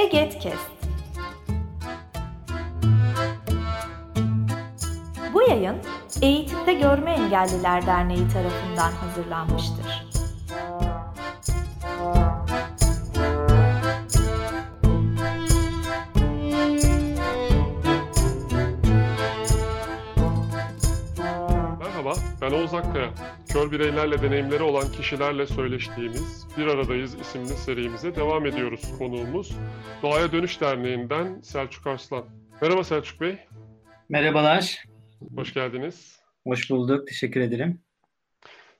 Egetkest. Bu yayın Eğitimde Görme Engelliler Derneği tarafından hazırlanmıştır. Merhaba, ben Oğuz Akkaya. Kör bireylerle deneyimleri olan kişilerle söyleştiğimiz Bir Aradayız isimli serimize devam ediyoruz konuğumuz. Doğaya Dönüş Derneği'nden Selçuk Arslan. Merhaba Selçuk Bey, Merhabalar. hoş geldiniz. Hoş bulduk. Teşekkür ederim.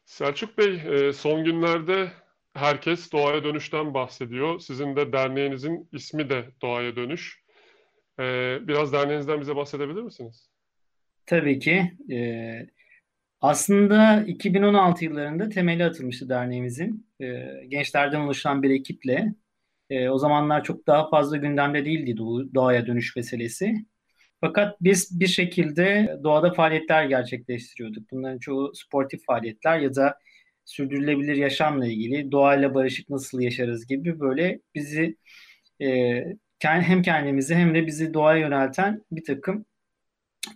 Selçuk Bey, e, son günlerde herkes doğaya dönüşten bahsediyor. Sizin de derneğinizin ismi de Doğaya Dönüş. E, Biraz derneğinizden bize bahsedebilir misiniz? Tabii ki. e, aslında 2016 yıllarında temeli atılmıştı derneğimizin. E, gençlerden oluşan bir ekiple. E, o zamanlar çok daha fazla gündemde değildi doğaya dönüş meselesi. Fakat biz bir şekilde doğada faaliyetler gerçekleştiriyorduk. Bunların çoğu sportif faaliyetler ya da sürdürülebilir yaşamla ilgili doğayla barışık nasıl yaşarız gibi böyle bizi e, hem kendimizi hem de bizi doğaya yönelten bir takım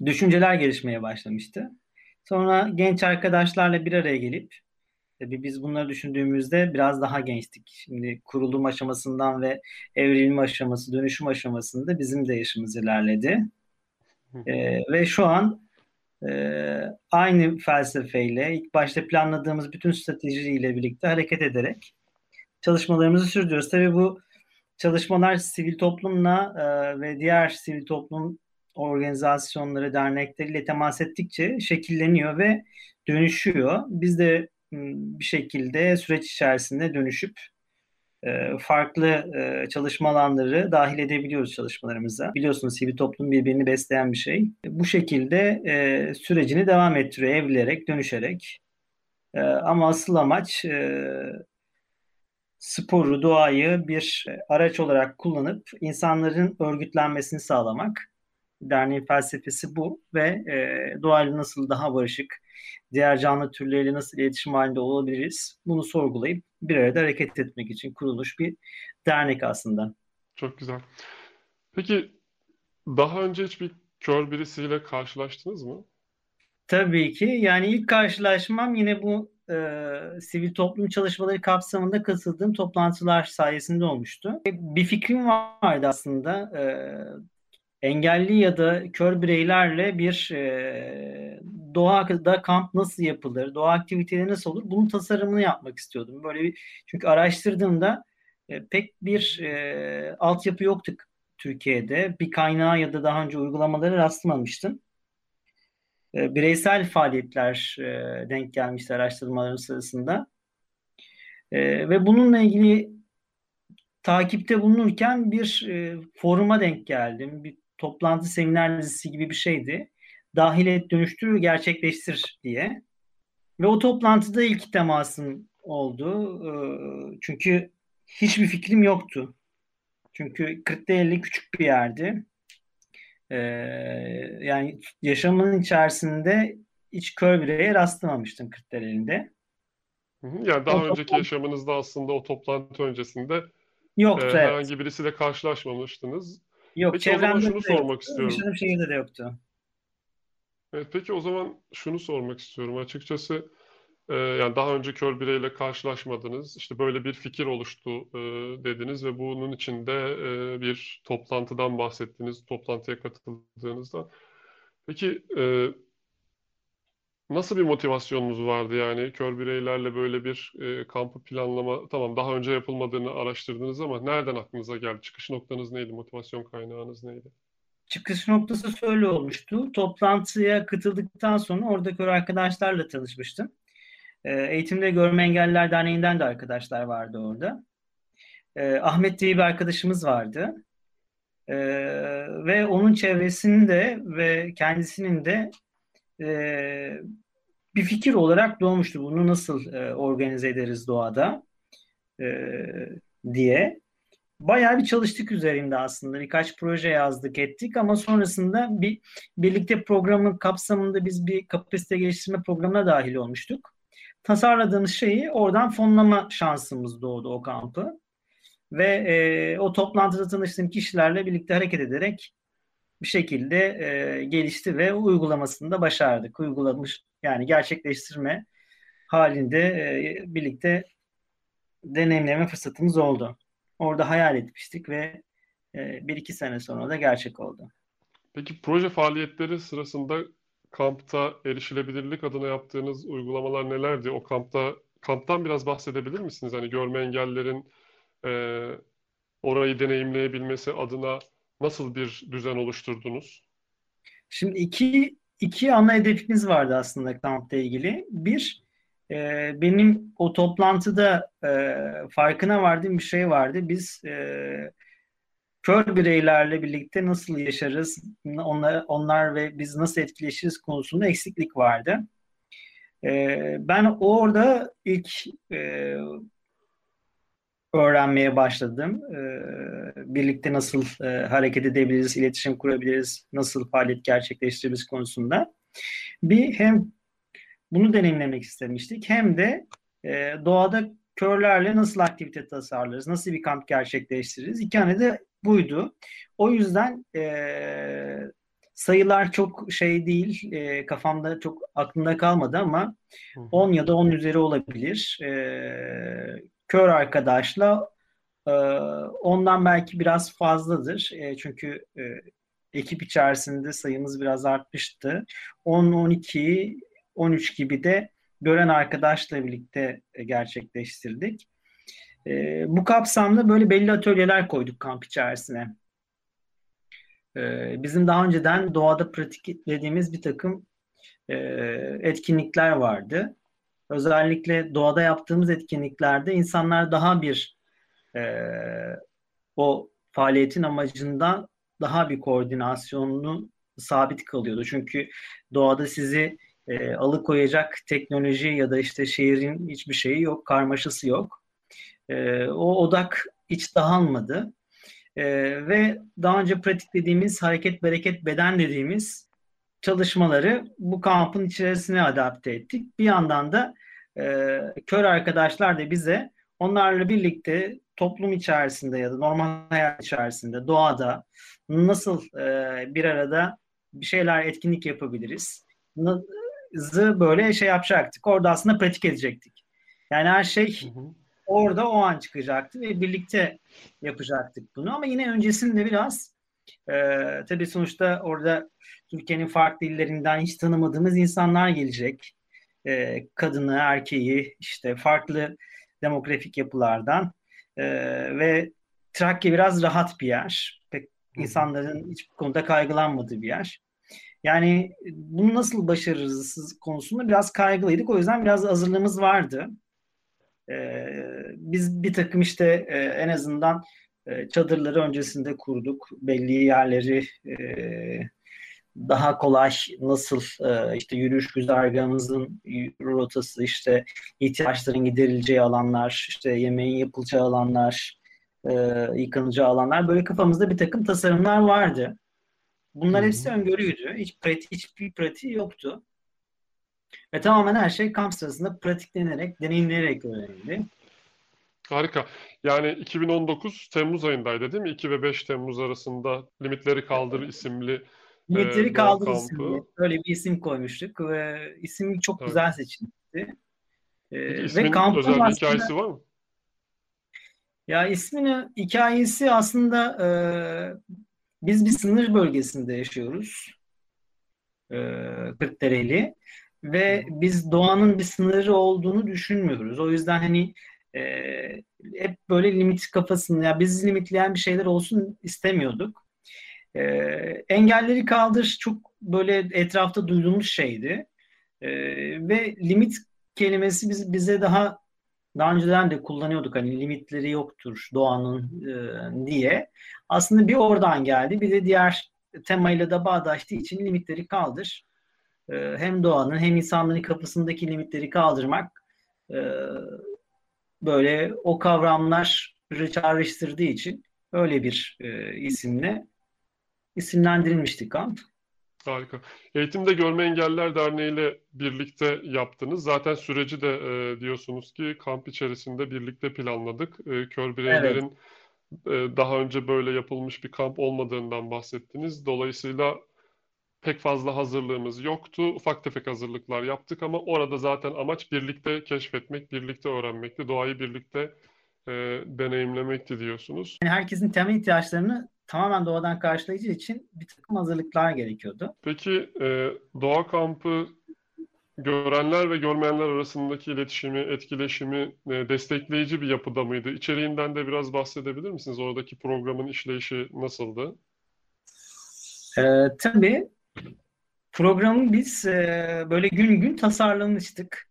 düşünceler gelişmeye başlamıştı. Sonra genç arkadaşlarla bir araya gelip tabii biz bunları düşündüğümüzde biraz daha gençtik. Şimdi kurulum aşamasından ve evrilme aşaması, dönüşüm aşamasında bizim de yaşımız ilerledi. Ee, ve şu an e, aynı felsefeyle ilk başta planladığımız bütün stratejiyle birlikte hareket ederek çalışmalarımızı sürdürüyoruz. Tabii bu çalışmalar sivil toplumla e, ve diğer sivil toplum organizasyonları, dernekleriyle temas ettikçe şekilleniyor ve dönüşüyor. Biz de bir şekilde süreç içerisinde dönüşüp farklı çalışma alanları dahil edebiliyoruz çalışmalarımıza. Biliyorsunuz sivil toplum birbirini besleyen bir şey. Bu şekilde sürecini devam ettiriyor, evrilerek, dönüşerek. Ama asıl amaç sporu, doğayı bir araç olarak kullanıp insanların örgütlenmesini sağlamak. Derneğin felsefesi bu ve e, doğayla nasıl daha barışık, diğer canlı türleriyle nasıl iletişim halinde olabiliriz bunu sorgulayıp bir arada hareket etmek için kurulmuş bir dernek aslında. Çok güzel. Peki daha önce hiç bir kör birisiyle karşılaştınız mı? Tabii ki yani ilk karşılaşmam yine bu e, sivil toplum çalışmaları kapsamında katıldığım toplantılar sayesinde olmuştu. Bir fikrim vardı aslında. E, engelli ya da kör bireylerle bir e, doğada kamp nasıl yapılır, doğa aktiviteleri nasıl olur bunun tasarımını yapmak istiyordum. Böyle bir, çünkü araştırdığımda e, pek bir e, altyapı yoktu Türkiye'de. Bir kaynağı ya da daha önce uygulamaları rastlamamıştım. E, bireysel faaliyetler e, denk gelmişti araştırmalarım sırasında. E, ve bununla ilgili takipte bulunurken bir e, foruma denk geldim. Bir toplantı seminer dizisi gibi bir şeydi. Dahil et dönüştür gerçekleştir diye. Ve o toplantıda ilk temasım oldu. E, çünkü hiçbir fikrim yoktu. Çünkü Kırklareli küçük bir yerdi. E, yani yaşamın içerisinde hiç kör bireye rastlamamıştım Kırklareli'nde. Hı hı. Yani daha O önceki toplantı- yaşamınızda aslında o toplantı öncesinde Yoktu e, evet. herhangi birisiyle karşılaşmamıştınız. Yok Peki o zaman çevremde şunu de sormak istiyorum. Yaşadığım şehirde de yoktu. Evet, peki o zaman şunu sormak istiyorum. Açıkçası e, yani daha önce kör bireyle karşılaşmadınız. İşte böyle bir fikir oluştu e, dediniz ve bunun için de e, bir toplantıdan bahsettiniz. Toplantıya katıldığınızda. Peki e, nasıl bir motivasyonunuz vardı yani kör bireylerle böyle bir e, kampı planlama? Tamam daha önce yapılmadığını araştırdınız ama nereden aklınıza geldi? Çıkış noktanız neydi? Motivasyon kaynağınız neydi? Çıkış noktası şöyle olmuştu. Toplantıya katıldıktan sonra oradaki arkadaşlarla tanışmıştım. Ee, Eğitimde Görme Engelliler Derneği'nden de arkadaşlar vardı orada. Ee, Ahmet diye bir arkadaşımız vardı. Ee, ve onun çevresinde ve kendisinin de e, bir fikir olarak doğmuştu. Bunu nasıl e, organize ederiz doğada e, diye. Bayağı bir çalıştık üzerinde aslında. Birkaç proje yazdık ettik ama sonrasında bir birlikte programın kapsamında biz bir kapasite geliştirme programına dahil olmuştuk. Tasarladığımız şeyi oradan fonlama şansımız doğdu o kampı. Ve e, o toplantıda tanıştığım kişilerle birlikte hareket ederek bir şekilde e, gelişti ve uygulamasını da başardık. Uygulamış yani gerçekleştirme halinde e, birlikte deneyimleme fırsatımız oldu. Orada hayal etmiştik ve e, bir iki sene sonra da gerçek oldu. Peki proje faaliyetleri sırasında kampta erişilebilirlik adına yaptığınız uygulamalar nelerdi? O kampta kamptan biraz bahsedebilir misiniz? Hani görme engellilerin e, orayı deneyimleyebilmesi adına nasıl bir düzen oluşturdunuz? Şimdi iki iki ana hedefimiz vardı aslında kampla ilgili. Bir, e, benim o toplantıda e, farkına vardığım bir şey vardı. Biz e, kör bireylerle birlikte nasıl yaşarız, onlar, onlar ve biz nasıl etkileşiriz konusunda eksiklik vardı. E, ben orada ilk e, öğrenmeye başladım. E, birlikte nasıl e, hareket edebiliriz, iletişim kurabiliriz, nasıl faaliyet gerçekleştiririz konusunda. Bir hem bunu deneyimlemek istemiştik hem de e, doğada körlerle nasıl aktivite tasarlarız, nasıl bir kamp gerçekleştiririz. İki tane de buydu. O yüzden e, sayılar çok şey değil, e, kafamda çok aklımda kalmadı ama 10 ya da 10 üzeri olabilir. E, kör arkadaşla e, ondan belki biraz fazladır. E, çünkü e, ekip içerisinde sayımız biraz artmıştı. 10, 12, 13 gibi de gören arkadaşla birlikte gerçekleştirdik. E, bu kapsamda böyle belli atölyeler koyduk kamp içerisine. E, bizim daha önceden doğada pratiklediğimiz bir takım e, etkinlikler vardı. Özellikle doğada yaptığımız etkinliklerde insanlar daha bir e, o faaliyetin amacından daha bir koordinasyonunu sabit kalıyordu. Çünkü doğada sizi e, alıkoyacak teknoloji ya da işte şehrin hiçbir şeyi yok, karmaşası yok. E, o odak hiç dağılmadı. E, ve daha önce pratiklediğimiz hareket, bereket, beden dediğimiz çalışmaları bu kampın içerisine adapte ettik. Bir yandan da e, kör arkadaşlar da bize onlarla birlikte toplum içerisinde ya da normal hayat içerisinde, doğada nasıl e, bir arada bir şeyler etkinlik yapabiliriz? Zı böyle şey yapacaktık. Orada aslında pratik edecektik. Yani her şey hı hı. orada o an çıkacaktı ve birlikte yapacaktık bunu. Ama yine öncesinde biraz e, tabii sonuçta orada Türkiye'nin farklı illerinden hiç tanımadığımız insanlar gelecek. E, kadını, erkeği, işte farklı demografik yapılardan e, ve Trakya biraz rahat bir yer. Pek insanların hiçbir konuda kaygılanmadığı bir yer. Yani bunu nasıl başarırız konusunda biraz kaygılıydık. O yüzden biraz hazırlığımız vardı. Ee, biz bir takım işte e, en azından e, çadırları öncesinde kurduk. Belli yerleri e, daha kolay nasıl e, işte yürüyüş güzergahımızın rotası işte ihtiyaçların giderileceği alanlar işte yemeğin yapılacağı alanlar e, yıkanacağı alanlar böyle kafamızda bir takım tasarımlar vardı. Bunlar Hı-hı. hepsi öngörüydü. Hiç pratik, hiçbir pratiği yoktu. Ve tamamen her şey kamp sırasında pratiklenerek, deneyimleyerek öğrenildi. Harika. Yani 2019 Temmuz ayındaydı değil mi? 2 ve 5 Temmuz arasında Limitleri Kaldır isimli Limitleri e, Kaldır isimli. Öyle bir isim koymuştuk ve isim çok evet. güzel seçilmişti. E, ve kampın özel bir aslında, hikayesi var mı? Ya isminin hikayesi aslında e, biz bir sınır bölgesinde yaşıyoruz. E, Kırklareli. Ve biz doğanın bir sınırı olduğunu düşünmüyoruz. O yüzden hani e, hep böyle limit kafasında ya biz limitleyen bir şeyler olsun istemiyorduk. E, engelleri kaldır çok böyle etrafta duyduğumuz şeydi. E, ve limit kelimesi biz, bize daha daha önceden de kullanıyorduk hani limitleri yoktur doğanın e, diye. Aslında bir oradan geldi bir de diğer temayla da bağdaştığı için limitleri kaldır. E, hem doğanın hem insanların kapısındaki limitleri kaldırmak e, böyle o kavramlar çağrıştırdığı için öyle bir e, isimle isimlendirilmişti kamp. Harika. Eğitimde Görme Engelliler Derneği ile birlikte yaptınız. Zaten süreci de e, diyorsunuz ki kamp içerisinde birlikte planladık. E, kör bireylerin e, daha önce böyle yapılmış bir kamp olmadığından bahsettiniz. Dolayısıyla pek fazla hazırlığımız yoktu. Ufak tefek hazırlıklar yaptık ama orada zaten amaç birlikte keşfetmek, birlikte öğrenmekti, doğayı birlikte e, deneyimlemekti diyorsunuz. Yani herkesin temel ihtiyaçlarını tamamen doğadan karşılayıcı için bir takım hazırlıklar gerekiyordu. Peki e, doğa kampı görenler ve görmeyenler arasındaki iletişimi, etkileşimi e, destekleyici bir yapıda mıydı? İçeriğinden de biraz bahsedebilir misiniz? Oradaki programın işleyişi nasıldı? Ee, tabii programı biz e, böyle gün gün tasarlamıştık.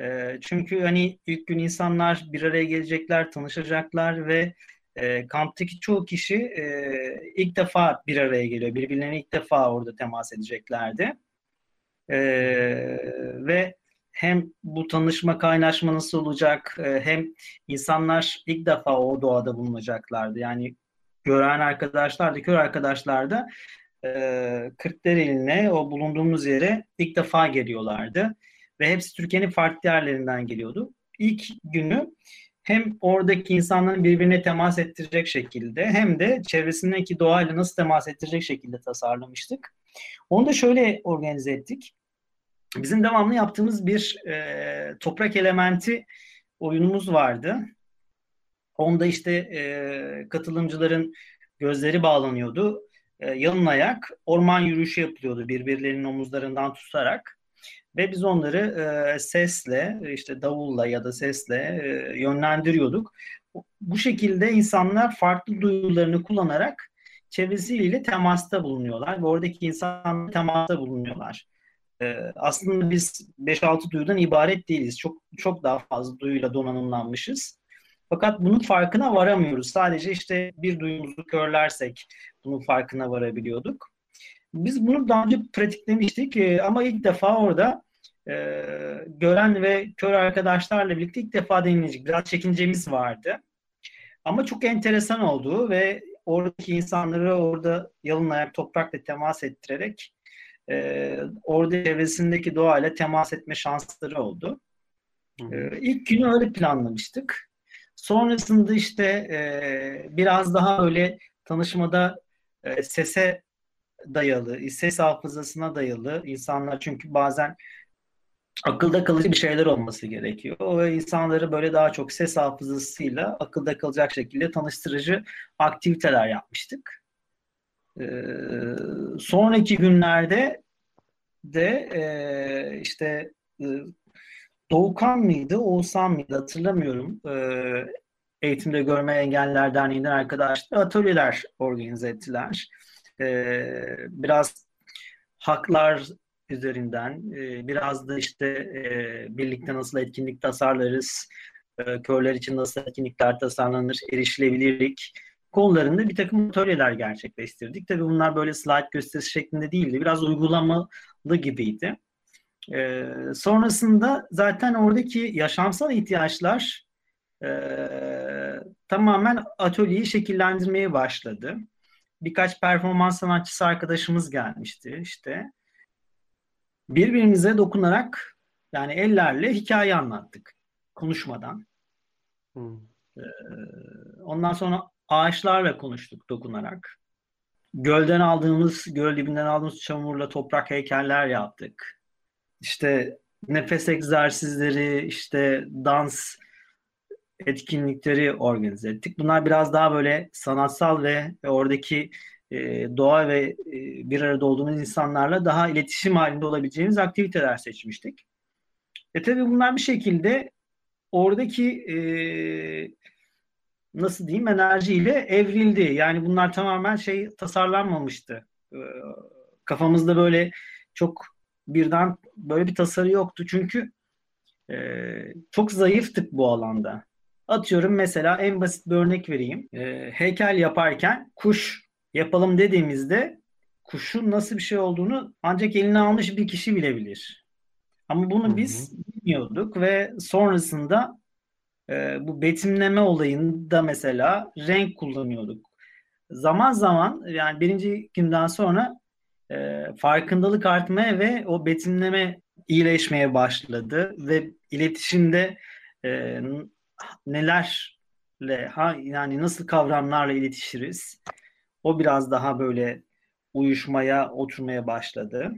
E, çünkü hani ilk gün insanlar bir araya gelecekler, tanışacaklar ve e, kamptaki çoğu kişi e, ilk defa bir araya geliyor. Birbirlerine ilk defa orada temas edeceklerdi. E, ve hem bu tanışma, kaynaşma nasıl olacak, e, hem insanlar ilk defa o doğada bulunacaklardı. Yani gören arkadaşlar da, kör arkadaşlar da e, Kırklareli'ne, o bulunduğumuz yere ilk defa geliyorlardı. Ve hepsi Türkiye'nin farklı yerlerinden geliyordu. İlk günü hem oradaki insanların birbirine temas ettirecek şekilde hem de çevresindeki doğayla nasıl temas ettirecek şekilde tasarlamıştık. Onu da şöyle organize ettik. Bizim devamlı yaptığımız bir e, toprak elementi oyunumuz vardı. Onda işte e, katılımcıların gözleri bağlanıyordu. E, yalın ayak orman yürüyüşü yapılıyordu birbirlerinin omuzlarından tutarak. Ve biz onları e, sesle, işte davulla ya da sesle e, yönlendiriyorduk. Bu şekilde insanlar farklı duyularını kullanarak çevresiyle temasta bulunuyorlar ve oradaki insanlarla temasta bulunuyorlar. E, aslında biz 5-6 duyudan ibaret değiliz. Çok çok daha fazla duyuyla donanımlanmışız. Fakat bunun farkına varamıyoruz. Sadece işte bir duyumuzu körlersek bunun farkına varabiliyorduk. Biz bunu daha önce pratiklemiştik e, ama ilk defa orada e, gören ve kör arkadaşlarla birlikte ilk defa deneyecek. Biraz çekincemiz vardı. Ama çok enteresan oldu ve oradaki insanları orada yalın ayak toprakla temas ettirerek e, orada çevresindeki doğayla temas etme şansları oldu. E, ilk günü öyle planlamıştık. Sonrasında işte e, biraz daha öyle tanışmada e, sese dayalı, ses hafızasına dayalı insanlar çünkü bazen akılda kalıcı bir şeyler olması gerekiyor. O insanları böyle daha çok ses hafızasıyla akılda kalacak şekilde tanıştırıcı aktiviteler yapmıştık. Ee, sonraki günlerde de e, işte e, Doğukan mıydı, Oğuzhan mıydı hatırlamıyorum. Ee, Eğitimde Görme Engelliler Derneği'nden arkadaşlar atölyeler organize ettiler. Ee, biraz haklar üzerinden e, biraz da işte e, birlikte nasıl etkinlik tasarlarız, e, körler için nasıl etkinlikler tasarlanır, erişilebilirlik konularında bir takım atölyeler gerçekleştirdik. Tabii bunlar böyle slide gösterisi şeklinde değildi. Biraz uygulamalı gibiydi. E, sonrasında zaten oradaki yaşamsal ihtiyaçlar e, tamamen atölyeyi şekillendirmeye başladı. Birkaç performans sanatçısı arkadaşımız gelmişti işte. Birbirimize dokunarak yani ellerle hikaye anlattık konuşmadan. Hmm. Ee, ondan sonra ağaçlarla konuştuk dokunarak. Gölden aldığımız, göl dibinden aldığımız çamurla toprak heykeller yaptık işte nefes egzersizleri, işte dans etkinlikleri organize ettik. Bunlar biraz daha böyle sanatsal ve, oradaki e, doğa ve e, bir arada olduğumuz insanlarla daha iletişim halinde olabileceğimiz aktiviteler seçmiştik. E tabi bunlar bir şekilde oradaki e, nasıl diyeyim enerjiyle evrildi. Yani bunlar tamamen şey tasarlanmamıştı. E, kafamızda böyle çok birden böyle bir tasarı yoktu. Çünkü e, çok zayıftık bu alanda. Atıyorum mesela en basit bir örnek vereyim. E, heykel yaparken kuş yapalım dediğimizde kuşun nasıl bir şey olduğunu ancak eline almış bir kişi bilebilir. Ama bunu Hı-hı. biz bilmiyorduk ve sonrasında e, bu betimleme olayında mesela renk kullanıyorduk. Zaman zaman yani birinci günden sonra e, farkındalık artmaya ve o betimleme iyileşmeye başladı ve iletişimde e, nelerle ha yani nasıl kavramlarla iletişiriz? O biraz daha böyle uyuşmaya, oturmaya başladı.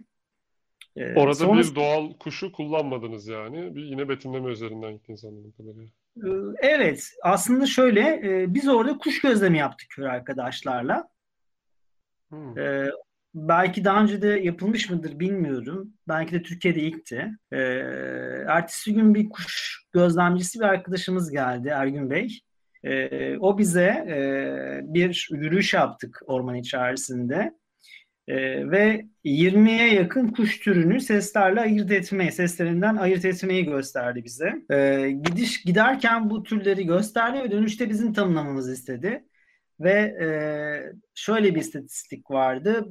Ee, Orada sonrası- bir doğal kuşu kullanmadınız yani. Bir yine betimleme üzerinden gittiniz anladığım kadarıyla. Ee, Evet, aslında şöyle, e, biz orada kuş gözlemi yaptık kör arkadaşlarla. Hmm. Belki daha önce de yapılmış mıdır bilmiyorum. Belki de Türkiye'de ilkti. Ee, ertesi gün bir kuş gözlemcisi bir arkadaşımız geldi, Ergün Bey. Ee, o bize e, bir yürüyüş yaptık orman içerisinde. Ee, ve 20'ye yakın kuş türünü seslerle ayırt etmeyi, seslerinden ayırt etmeyi gösterdi bize. Ee, gidiş giderken bu türleri gösterdi ve dönüşte bizim tanımlamamızı istedi. Ve e, şöyle bir istatistik vardı.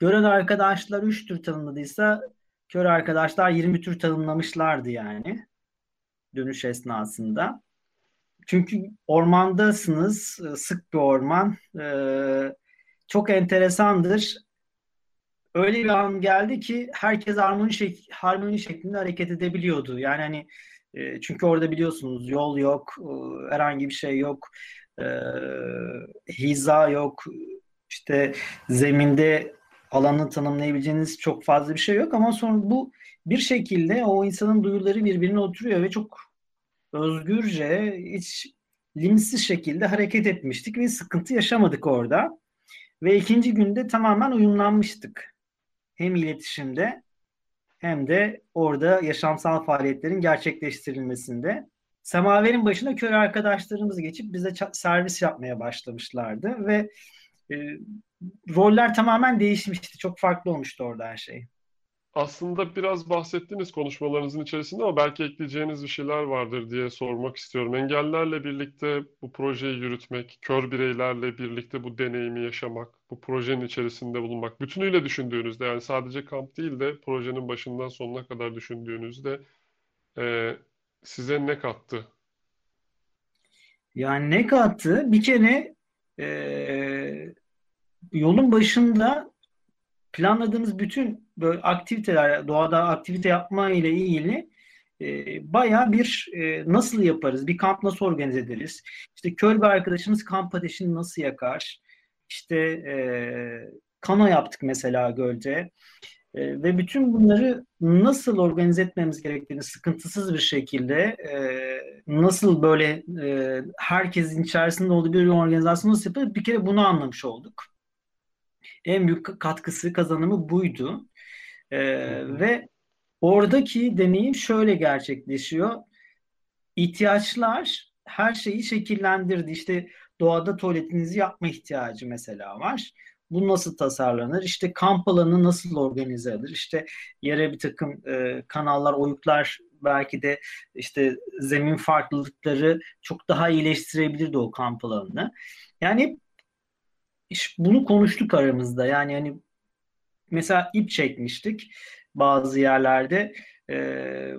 Gören arkadaşlar 3 tür tanımladıysa kör arkadaşlar 20 tür tanımlamışlardı yani dönüş esnasında. Çünkü ormandasınız, e, sık bir orman. E, çok enteresandır. Öyle bir an geldi ki herkes harmoni, şek harmoni şeklinde hareket edebiliyordu. Yani hani e, çünkü orada biliyorsunuz yol yok, e, herhangi bir şey yok, e, hiza yok, işte zeminde alanı tanımlayabileceğiniz çok fazla bir şey yok ama sonra bu bir şekilde o insanın duyuları birbirine oturuyor ve çok özgürce, hiç limitsiz şekilde hareket etmiştik ve sıkıntı yaşamadık orada. Ve ikinci günde tamamen uyumlanmıştık. Hem iletişimde hem de orada yaşamsal faaliyetlerin gerçekleştirilmesinde. Semaverin başına kör arkadaşlarımız geçip bize servis yapmaya başlamışlardı ve e, roller tamamen değişmişti. Çok farklı olmuştu orada her şey. Aslında biraz bahsettiniz konuşmalarınızın içerisinde ama belki ekleyeceğiniz bir şeyler vardır diye sormak istiyorum. Engellerle birlikte bu projeyi yürütmek, kör bireylerle birlikte bu deneyimi yaşamak, bu projenin içerisinde bulunmak, bütünüyle düşündüğünüzde yani sadece kamp değil de projenin başından sonuna kadar düşündüğünüzde e, size ne kattı? Yani ne kattı? Bir kere e, yolun başında planladığımız bütün böyle aktiviteler, doğada aktivite yapma ile ilgili e, bayağı bir e, nasıl yaparız, bir kamp nasıl organize ederiz? İşte kör bir arkadaşımız kamp ateşini nasıl yakar? İşte e, kano yaptık mesela gölde. E, ve bütün bunları nasıl organize etmemiz gerektiğini sıkıntısız bir şekilde e, nasıl böyle e, herkesin içerisinde olduğu bir organizasyon nasıl yapılır bir kere bunu anlamış olduk. En büyük katkısı, kazanımı buydu. E, ve oradaki deneyim şöyle gerçekleşiyor. İhtiyaçlar her şeyi şekillendirdi. İşte doğada tuvaletinizi yapma ihtiyacı mesela var. Bu nasıl tasarlanır? İşte kamp alanı nasıl organize edilir? İşte yere bir takım e, kanallar, oyuklar belki de işte zemin farklılıkları çok daha iyileştirebilirdi o kamp alanını. Yani iş- bunu konuştuk aramızda. Yani hani mesela ip çekmiştik bazı yerlerde. E,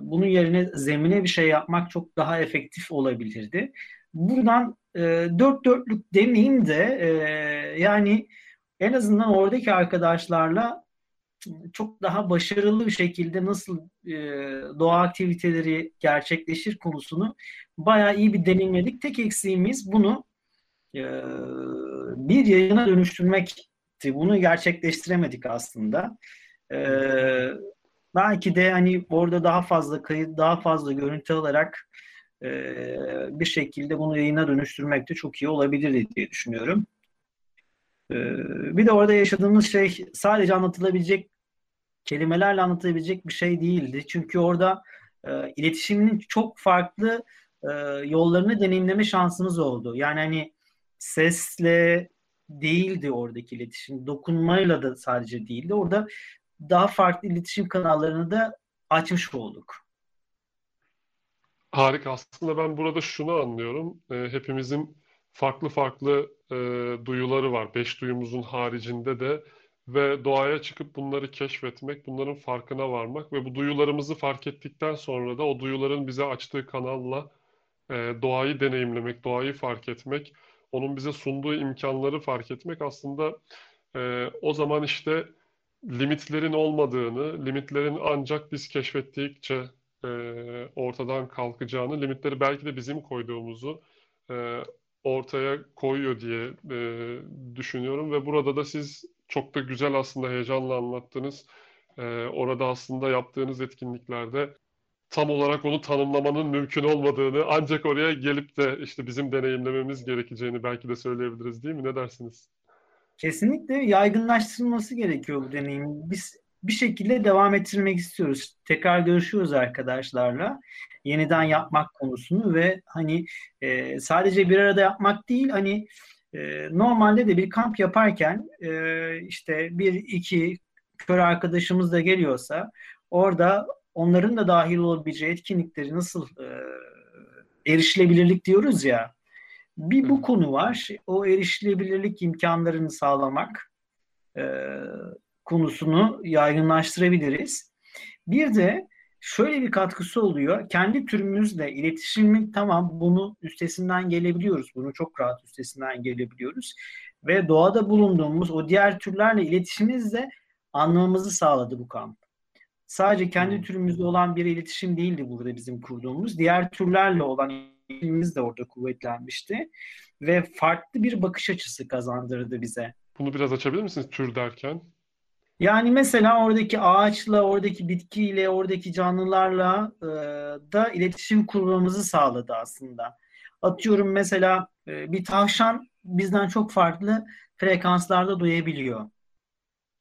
bunun yerine zemine bir şey yapmak çok daha efektif olabilirdi. Buradan e, dört dörtlük demeyeyim de e, yani en azından oradaki arkadaşlarla çok daha başarılı bir şekilde nasıl e, doğa aktiviteleri gerçekleşir konusunu bayağı iyi bir deneyimledik. Tek eksiğimiz bunu e, bir yayına dönüştürmekti. Bunu gerçekleştiremedik aslında. E, belki de hani orada daha fazla kayıt, daha fazla görüntü alarak e, bir şekilde bunu yayına dönüştürmek de çok iyi olabilir diye düşünüyorum. E, bir de orada yaşadığımız şey sadece anlatılabilecek kelimelerle anlatabilecek bir şey değildi. Çünkü orada e, iletişimin çok farklı e, yollarını deneyimleme şansımız oldu. Yani hani sesle değildi oradaki iletişim, dokunmayla da sadece değildi. Orada daha farklı iletişim kanallarını da açmış olduk. Harika. Aslında ben burada şunu anlıyorum. E, hepimizin farklı farklı e, duyuları var. Beş duyumuzun haricinde de ve doğaya çıkıp bunları keşfetmek, bunların farkına varmak ve bu duyularımızı fark ettikten sonra da o duyuların bize açtığı kanalla e, doğayı deneyimlemek, doğayı fark etmek, onun bize sunduğu imkanları fark etmek aslında e, o zaman işte limitlerin olmadığını, limitlerin ancak biz keşfettikçe e, ortadan kalkacağını, limitleri belki de bizim koyduğumuzu e, ortaya koyuyor diye e, düşünüyorum ve burada da siz çok da güzel aslında heyecanla anlattınız. E, orada aslında yaptığınız etkinliklerde tam olarak onu tanımlamanın mümkün olmadığını ancak oraya gelip de işte bizim deneyimlememiz gerekeceğini belki de söyleyebiliriz değil mi? Ne dersiniz? Kesinlikle yaygınlaştırılması gerekiyor bu deneyimin. Biz bir şekilde devam ettirmek istiyoruz. Tekrar görüşüyoruz arkadaşlarla. Yeniden yapmak konusunu ve hani e, sadece bir arada yapmak değil hani e, normalde de bir kamp yaparken e, işte bir iki kör arkadaşımız da geliyorsa orada onların da dahil olabileceği etkinlikleri nasıl e, erişilebilirlik diyoruz ya bir bu konu var. O erişilebilirlik imkanlarını sağlamak e, konusunu yaygınlaştırabiliriz. Bir de şöyle bir katkısı oluyor. Kendi türümüzle iletişimin tamam bunu üstesinden gelebiliyoruz. Bunu çok rahat üstesinden gelebiliyoruz. Ve doğada bulunduğumuz o diğer türlerle iletişimimizle anlamamızı sağladı bu kamp. Sadece kendi hmm. türümüzde olan bir iletişim değildi burada bizim kurduğumuz. Diğer türlerle olan iletişimimiz de orada kuvvetlenmişti. Ve farklı bir bakış açısı kazandırdı bize. Bunu biraz açabilir misiniz tür derken? Yani mesela oradaki ağaçla, oradaki bitkiyle, oradaki canlılarla e, da iletişim kurmamızı sağladı aslında. Atıyorum mesela e, bir tavşan bizden çok farklı frekanslarda duyabiliyor.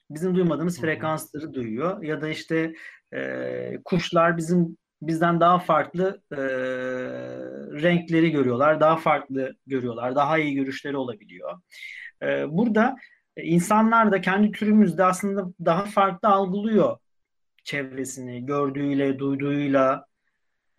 Bizim duymadığımız frekansları duyuyor. Ya da işte e, kuşlar bizim bizden daha farklı e, renkleri görüyorlar, daha farklı görüyorlar, daha iyi görüşleri olabiliyor. E, burada insanlar da kendi türümüzde aslında daha farklı algılıyor çevresini, gördüğüyle, duyduğuyla.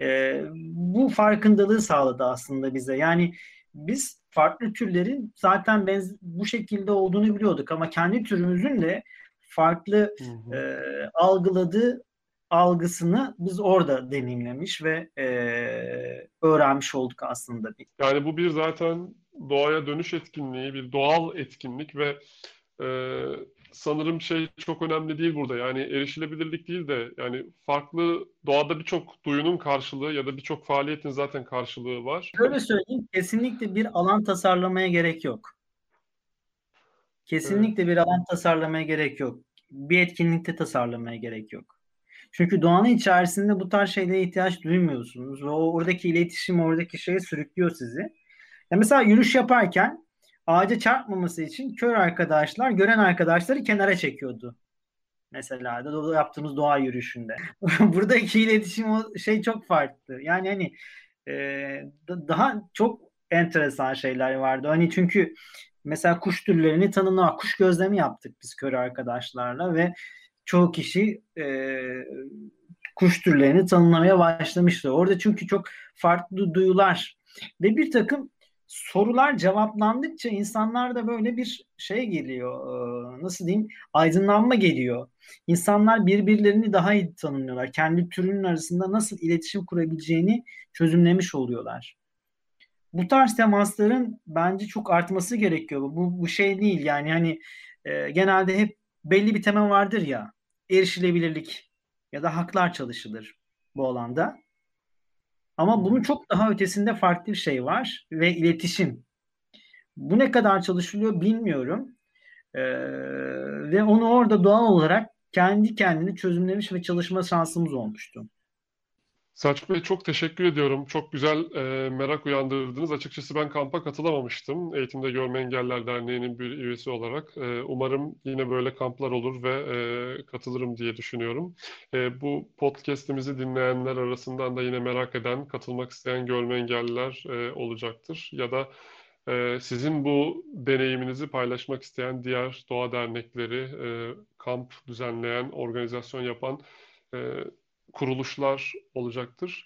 E, bu farkındalığı sağladı aslında bize. Yani biz farklı türlerin zaten benz bu şekilde olduğunu biliyorduk ama kendi türümüzün de farklı hı hı. E, algıladığı algısını biz orada deneyimlemiş ve e, öğrenmiş olduk aslında. Yani bu bir zaten doğaya dönüş etkinliği, bir doğal etkinlik ve e, sanırım şey çok önemli değil burada. Yani erişilebilirlik değil de yani farklı doğada birçok duyunun karşılığı ya da birçok faaliyetin zaten karşılığı var. Şöyle söyleyeyim, kesinlikle bir alan tasarlamaya gerek yok. Kesinlikle bir alan tasarlamaya gerek yok. Bir etkinlikte tasarlamaya gerek yok. Çünkü doğanın içerisinde bu tarz şeylere ihtiyaç duymuyorsunuz ve oradaki iletişim oradaki şeye sürüklüyor sizi. Ya mesela yürüyüş yaparken ağaca çarpmaması için kör arkadaşlar gören arkadaşları kenara çekiyordu. Mesela da yaptığımız doğa yürüyüşünde. Buradaki iletişim o şey çok farklı. Yani hani e, daha çok enteresan şeyler vardı. Hani çünkü mesela kuş türlerini tanımlamak, kuş gözlemi yaptık biz kör arkadaşlarla ve çoğu kişi e, kuş türlerini tanımlamaya başlamıştı. Orada çünkü çok farklı duyular ve bir takım sorular cevaplandıkça insanlarda böyle bir şey geliyor. E, nasıl diyeyim? Aydınlanma geliyor. İnsanlar birbirlerini daha iyi tanımlıyorlar. Kendi türünün arasında nasıl iletişim kurabileceğini çözümlemiş oluyorlar. Bu tarz temasların bence çok artması gerekiyor. Bu, bu şey değil yani hani e, genelde hep belli bir tema vardır ya erişilebilirlik ya da haklar çalışılır bu alanda. Ama bunun çok daha ötesinde farklı bir şey var ve iletişim. Bu ne kadar çalışılıyor bilmiyorum. Ee, ve onu orada doğal olarak kendi kendini çözümlemiş ve çalışma şansımız olmuştu. Selçuk Bey çok teşekkür ediyorum. Çok güzel e, merak uyandırdınız. Açıkçası ben kampa katılamamıştım. Eğitimde Görme Engeller Derneği'nin bir üyesi olarak. E, umarım yine böyle kamplar olur ve e, katılırım diye düşünüyorum. E, bu podcast'imizi dinleyenler arasından da yine merak eden, katılmak isteyen görme engelliler e, olacaktır. Ya da e, sizin bu deneyiminizi paylaşmak isteyen diğer doğa dernekleri, e, kamp düzenleyen, organizasyon yapan e, kuruluşlar olacaktır.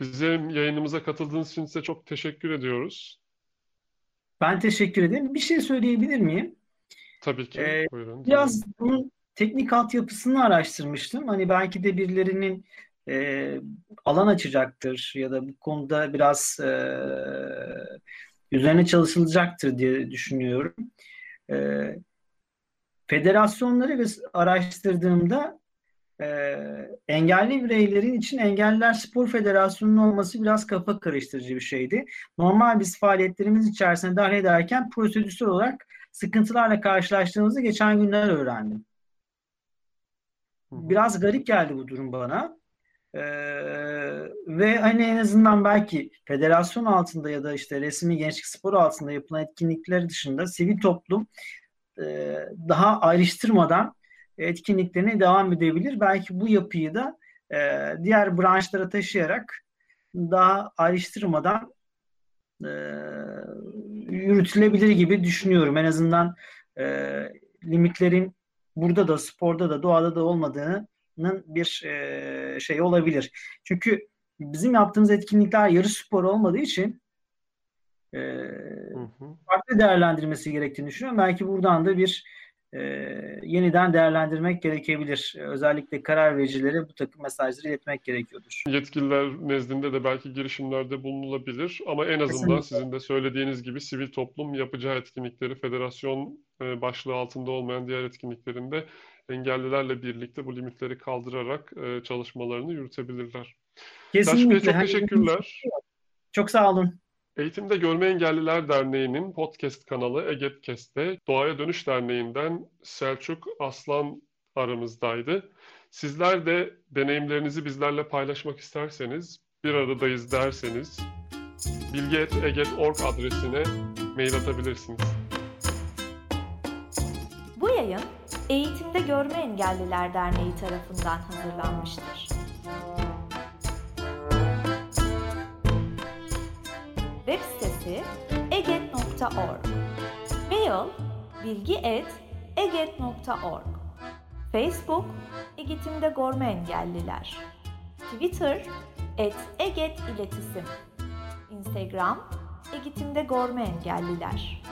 Bizim yayınımıza katıldığınız için size çok teşekkür ediyoruz. Ben teşekkür ederim. Bir şey söyleyebilir miyim? Tabii ki. Ee, Buyurun. Biraz bunun teknik altyapısını araştırmıştım. Hani belki de birilerinin e, alan açacaktır ya da bu konuda biraz e, üzerine çalışılacaktır diye düşünüyorum. E, federasyonları araştırdığımda e, engelli bireylerin için Engelliler Spor Federasyonu'nun olması biraz kafa karıştırıcı bir şeydi. Normal biz faaliyetlerimiz içerisine dahil ederken prosedürsel olarak sıkıntılarla karşılaştığımızı geçen günler öğrendim. Biraz garip geldi bu durum bana. Ee, ve hani en azından belki federasyon altında ya da işte resmi gençlik spor altında yapılan etkinlikler dışında sivil toplum e, daha ayrıştırmadan etkinliklerine devam edebilir. Belki bu yapıyı da e, diğer branşlara taşıyarak daha ayrıştırmadan e, yürütülebilir gibi düşünüyorum. En azından e, limitlerin burada da sporda da doğada da olmadığının bir e, şey olabilir. Çünkü bizim yaptığımız etkinlikler yarış spor olmadığı için e, hı hı. farklı değerlendirmesi gerektiğini düşünüyorum. Belki buradan da bir e, yeniden değerlendirmek gerekebilir. Özellikle karar vericilere bu takım mesajları iletmek gerekiyordur. Yetkililer nezdinde de belki girişimlerde bulunulabilir ama en azından Kesinlikle. sizin de söylediğiniz gibi sivil toplum yapacağı etkinlikleri federasyon e, başlığı altında olmayan diğer etkinliklerinde engellilerle birlikte bu limitleri kaldırarak e, çalışmalarını yürütebilirler. Kesinlikle. Bey çok teşekkürler. Çok sağ olun. Eğitimde Görme Engelliler Derneği'nin podcast kanalı Egetkest'te Doğaya Dönüş Derneği'nden Selçuk Aslan aramızdaydı. Sizler de deneyimlerinizi bizlerle paylaşmak isterseniz, bir aradayız derseniz bilgi.eget.org adresine mail atabilirsiniz. Bu yayın Eğitimde Görme Engelliler Derneği tarafından hazırlanmıştır. Sitesi eget.org Mail bilgi.eget.org Facebook Eğitimde Görme Engelliler. Twitter et Eget İletisim. Instagram Eğitimde Görme Engelliler